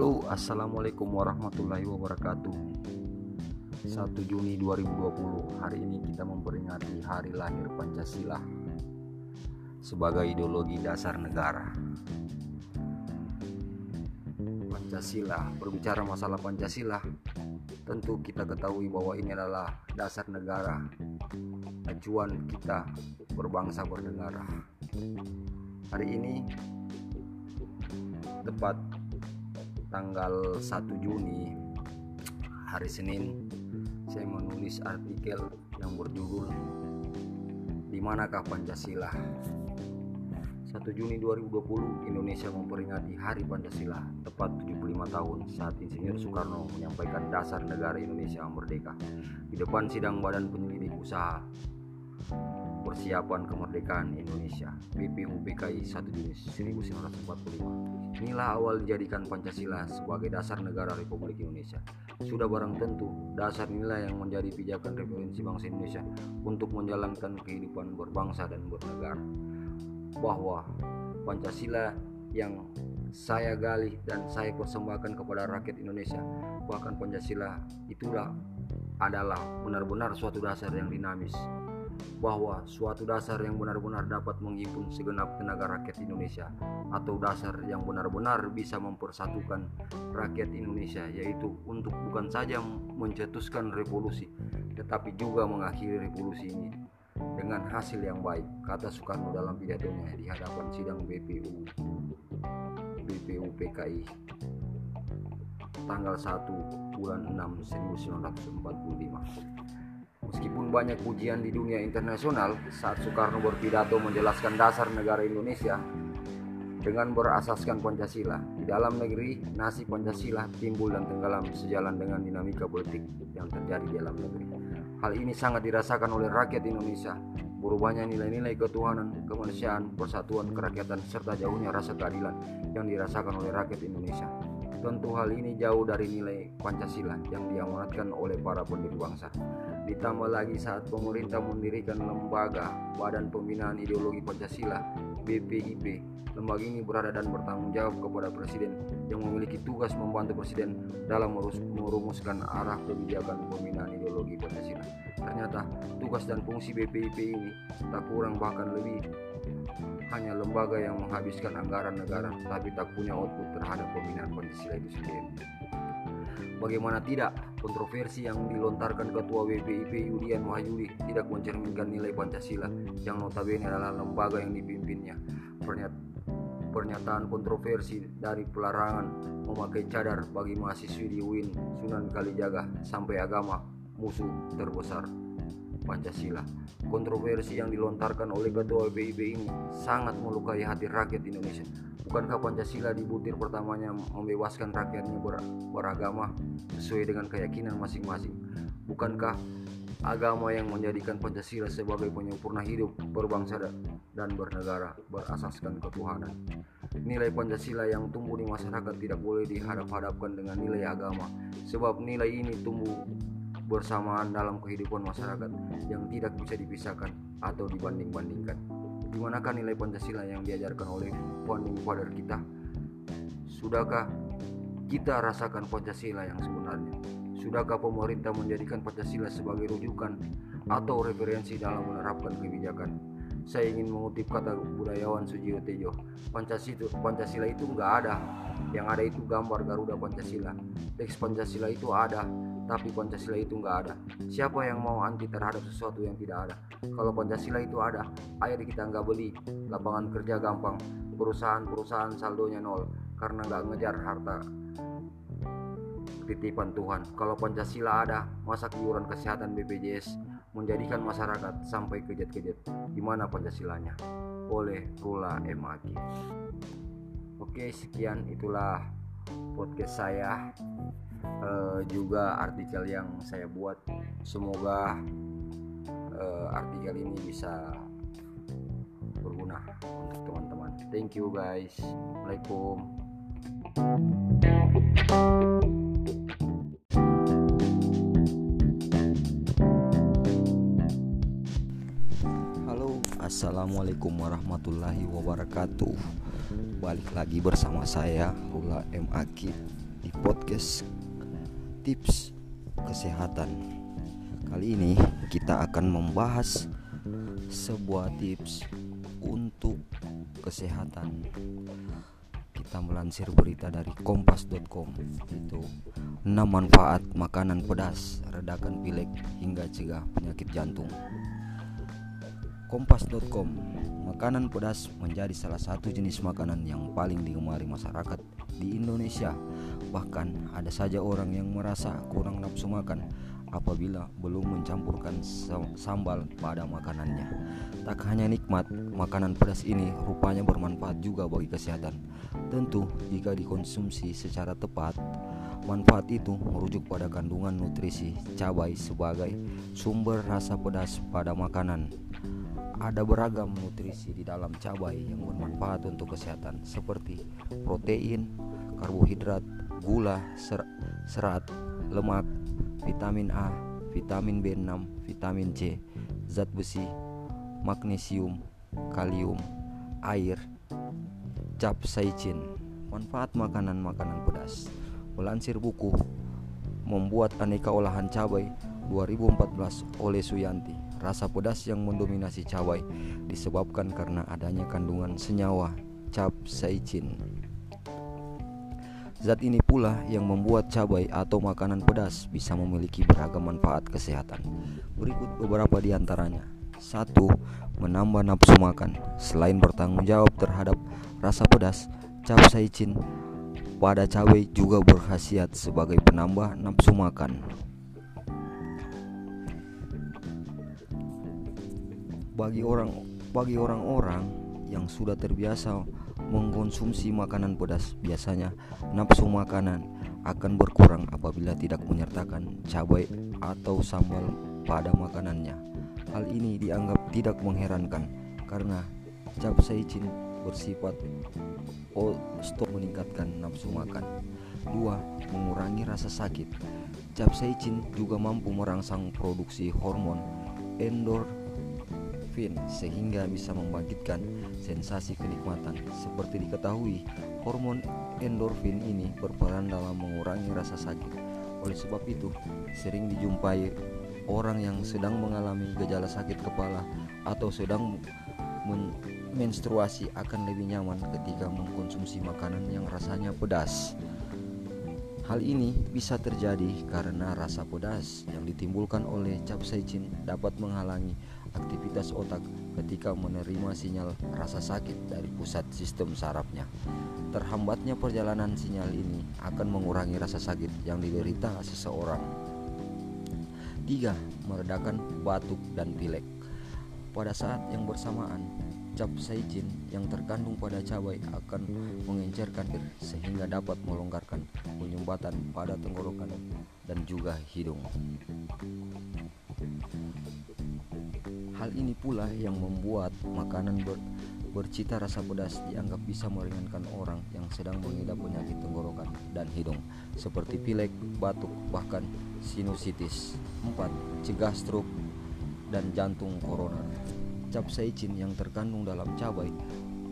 Halo, Assalamualaikum warahmatullahi wabarakatuh. 1 Juni 2020 Hari ini kita memperingati hari lahir Pancasila Sebagai ideologi dasar negara. Pancasila, berbicara masalah Pancasila Tentu kita ketahui bahwa ini adalah dasar negara Acuan kita berbangsa bernegara. Hari ini tepat tanggal 1 Juni hari Senin saya menulis artikel yang berjudul Di manakah Pancasila? 1 Juni 2020 Indonesia memperingati Hari Pancasila tepat 75 tahun saat Insinyur Soekarno menyampaikan dasar negara Indonesia merdeka. Di depan sidang Badan Penyelidik Usaha Persiapan Kemerdekaan Indonesia BPUPKI 1 Juni 1945 Inilah awal dijadikan Pancasila sebagai dasar negara Republik Indonesia. Sudah barang tentu dasar inilah yang menjadi pijakan referensi bangsa Indonesia Untuk menjalankan kehidupan berbangsa dan bernegara. Bahwa Pancasila yang saya gali dan saya persembahkan kepada rakyat Indonesia Bahkan Pancasila itulah adalah benar-benar suatu dasar yang dinamis bahwa suatu dasar yang benar-benar dapat menghimpun segenap tenaga rakyat Indonesia atau dasar yang benar-benar bisa mempersatukan rakyat Indonesia yaitu untuk bukan saja mencetuskan revolusi tetapi juga mengakhiri revolusi ini dengan hasil yang baik kata Soekarno dalam pidatonya di hadapan sidang BPU BPU PKI tanggal 1 bulan 6 1945 Meskipun banyak pujian di dunia internasional saat Soekarno berpidato menjelaskan dasar negara Indonesia dengan berasaskan Pancasila. Di dalam negeri, nasi Pancasila timbul dan tenggelam sejalan dengan dinamika politik yang terjadi di dalam negeri. Hal ini sangat dirasakan oleh rakyat Indonesia. Berubahnya nilai-nilai ketuhanan, kemanusiaan, persatuan, kerakyatan, serta jauhnya rasa keadilan yang dirasakan oleh rakyat Indonesia. Tentu hal ini jauh dari nilai Pancasila yang diamanatkan oleh para pendiri bangsa. Ditambah lagi saat pemerintah mendirikan lembaga Badan Pembinaan Ideologi Pancasila BPIP. Lembaga ini berada dan bertanggung jawab kepada Presiden yang memiliki tugas membantu Presiden dalam merumuskan arah kebijakan pembinaan ideologi Pancasila. Ternyata tugas dan fungsi BPIP ini tak kurang bahkan lebih hanya lembaga yang menghabiskan anggaran negara tapi tak punya output terhadap pembinaan Pancasila itu sendiri. Bagaimana tidak, kontroversi yang dilontarkan Ketua BPIP Yudian Wahyudi tidak mencerminkan nilai Pancasila yang notabene adalah lembaga yang dipimpinnya. Pernyataan kontroversi dari pelarangan memakai cadar bagi mahasiswi di UIN Sunan Kalijaga sampai agama musuh terbesar Pancasila. Kontroversi yang dilontarkan oleh Ketua PIB ini sangat melukai hati rakyat Indonesia. Bukankah Pancasila di butir pertamanya membebaskan rakyatnya ber beragama sesuai dengan keyakinan masing-masing? Bukankah agama yang menjadikan Pancasila sebagai penyempurna hidup berbangsa dan bernegara berasaskan ketuhanan? Nilai Pancasila yang tumbuh di masyarakat tidak boleh dihadap-hadapkan dengan nilai agama, sebab nilai ini tumbuh bersamaan dalam kehidupan masyarakat yang tidak bisa dipisahkan atau dibanding-bandingkan. Di manakah nilai Pancasila yang diajarkan oleh founding father kita? Sudahkah kita rasakan Pancasila yang sebenarnya? Sudahkah pemerintah menjadikan Pancasila sebagai rujukan atau referensi dalam menerapkan kebijakan? Saya ingin mengutip kata budayawan Sujiwo Tejo, Pancasila, Pancasila itu nggak ada, yang ada itu gambar Garuda Pancasila. Teks Pancasila itu ada, tapi Pancasila itu nggak ada. Siapa yang mau anti terhadap sesuatu yang tidak ada? Kalau Pancasila itu ada, air kita nggak beli, lapangan kerja gampang, perusahaan-perusahaan saldonya nol karena nggak ngejar harta titipan Tuhan. Kalau Pancasila ada, masa iuran kesehatan BPJS menjadikan masyarakat sampai kejet-kejet. Gimana Pancasilanya? Oleh Rula MAG. Oke, sekian itulah podcast saya uh, juga artikel yang saya buat. Semoga uh, artikel ini bisa berguna untuk teman-teman. Thank you guys. Assalamualaikum. Halo. Assalamualaikum warahmatullahi wabarakatuh. Balik lagi bersama saya Hula M. Akid di podcast tips kesehatan. Kali ini kita akan membahas sebuah tips untuk kesehatan. Kita melansir berita dari kompas.com itu 6 manfaat makanan pedas, redakan pilek hingga cegah penyakit jantung. Kompas.com Makanan pedas menjadi salah satu jenis makanan yang paling digemari masyarakat di Indonesia. Bahkan ada saja orang yang merasa kurang nafsu makan apabila belum mencampurkan sambal pada makanannya. Tak hanya nikmat, makanan pedas ini rupanya bermanfaat juga bagi kesehatan. Tentu jika dikonsumsi secara tepat, manfaat itu merujuk pada kandungan nutrisi cabai sebagai sumber rasa pedas pada makanan ada beragam nutrisi di dalam cabai yang bermanfaat untuk kesehatan seperti protein, karbohidrat, gula, ser serat, lemak, vitamin A, vitamin B6, vitamin C, zat besi, magnesium, kalium, air, capsaicin. Manfaat makanan-makanan pedas. Melansir buku Membuat Aneka Olahan Cabai 2014 oleh Suyanti Rasa pedas yang mendominasi cabai disebabkan karena adanya kandungan senyawa capsaicin. Zat ini pula yang membuat cabai atau makanan pedas bisa memiliki beragam manfaat kesehatan. Berikut beberapa di antaranya. 1. Menambah nafsu makan. Selain bertanggung jawab terhadap rasa pedas, capsaicin pada cabai juga berkhasiat sebagai penambah nafsu makan. bagi orang bagi orang-orang yang sudah terbiasa mengkonsumsi makanan pedas biasanya nafsu makanan akan berkurang apabila tidak menyertakan cabai atau sambal pada makanannya. Hal ini dianggap tidak mengherankan karena capsaicin bersifat stop meningkatkan nafsu makan. 2. Mengurangi rasa sakit. Capsaicin juga mampu merangsang produksi hormon endor endorfin sehingga bisa membangkitkan sensasi kenikmatan. Seperti diketahui, hormon endorfin ini berperan dalam mengurangi rasa sakit. Oleh sebab itu, sering dijumpai orang yang sedang mengalami gejala sakit kepala atau sedang men menstruasi akan lebih nyaman ketika mengkonsumsi makanan yang rasanya pedas. Hal ini bisa terjadi karena rasa pedas yang ditimbulkan oleh capsaicin dapat menghalangi aktivitas otak ketika menerima sinyal rasa sakit dari pusat sistem sarafnya. Terhambatnya perjalanan sinyal ini akan mengurangi rasa sakit yang diderita seseorang. 3. Meredakan batuk dan pilek. Pada saat yang bersamaan, capsaicin yang terkandung pada cabai akan mengencerkan air sehingga dapat melonggarkan penyumbatan pada tenggorokan dan juga hidung. Hal ini pula yang membuat makanan ber, bercita rasa pedas dianggap bisa meringankan orang yang sedang mengidap penyakit tenggorokan dan hidung seperti pilek, batuk, bahkan sinusitis. 4. Cegah stroke dan jantung koroner capsaicin yang terkandung dalam cabai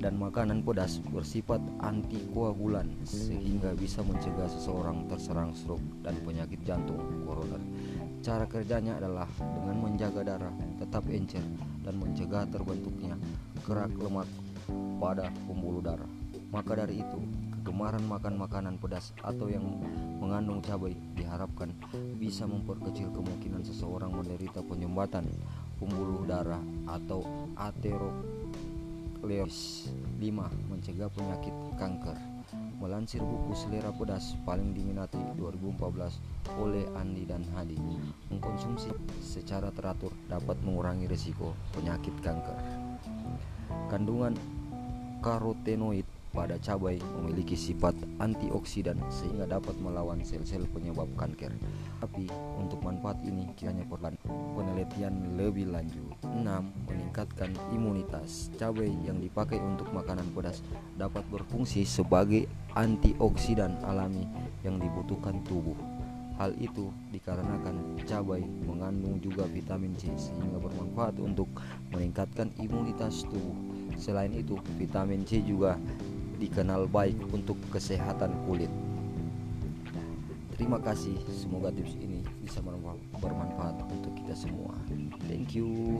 dan makanan pedas bersifat antikoagulan sehingga bisa mencegah seseorang terserang stroke dan penyakit jantung koroner. Cara kerjanya adalah dengan menjaga darah tetap encer dan mencegah terbentuknya kerak lemak pada pembuluh darah. Maka dari itu, kegemaran makan makanan pedas atau yang mengandung cabai diharapkan bisa memperkecil kemungkinan seseorang menderita penyumbatan pembuluh darah atau aterosclerosis 5. Mencegah penyakit kanker Melansir buku Selera Pedas paling diminati 2014 oleh Andi dan Hadi. Mengkonsumsi secara teratur dapat mengurangi risiko penyakit kanker. Kandungan karotenoid pada cabai memiliki sifat antioksidan sehingga dapat melawan sel-sel penyebab kanker. Tapi untuk manfaat ini kiranya perlu penelitian lebih lanjut. 6. Meningkatkan imunitas. Cabai yang dipakai untuk makanan pedas dapat berfungsi sebagai antioksidan alami yang dibutuhkan tubuh. Hal itu dikarenakan cabai mengandung juga vitamin C sehingga bermanfaat untuk meningkatkan imunitas tubuh. Selain itu, vitamin C juga dikenal baik untuk kesehatan kulit. terima kasih semoga tips ini bisa bermanfaat untuk kita semua thank you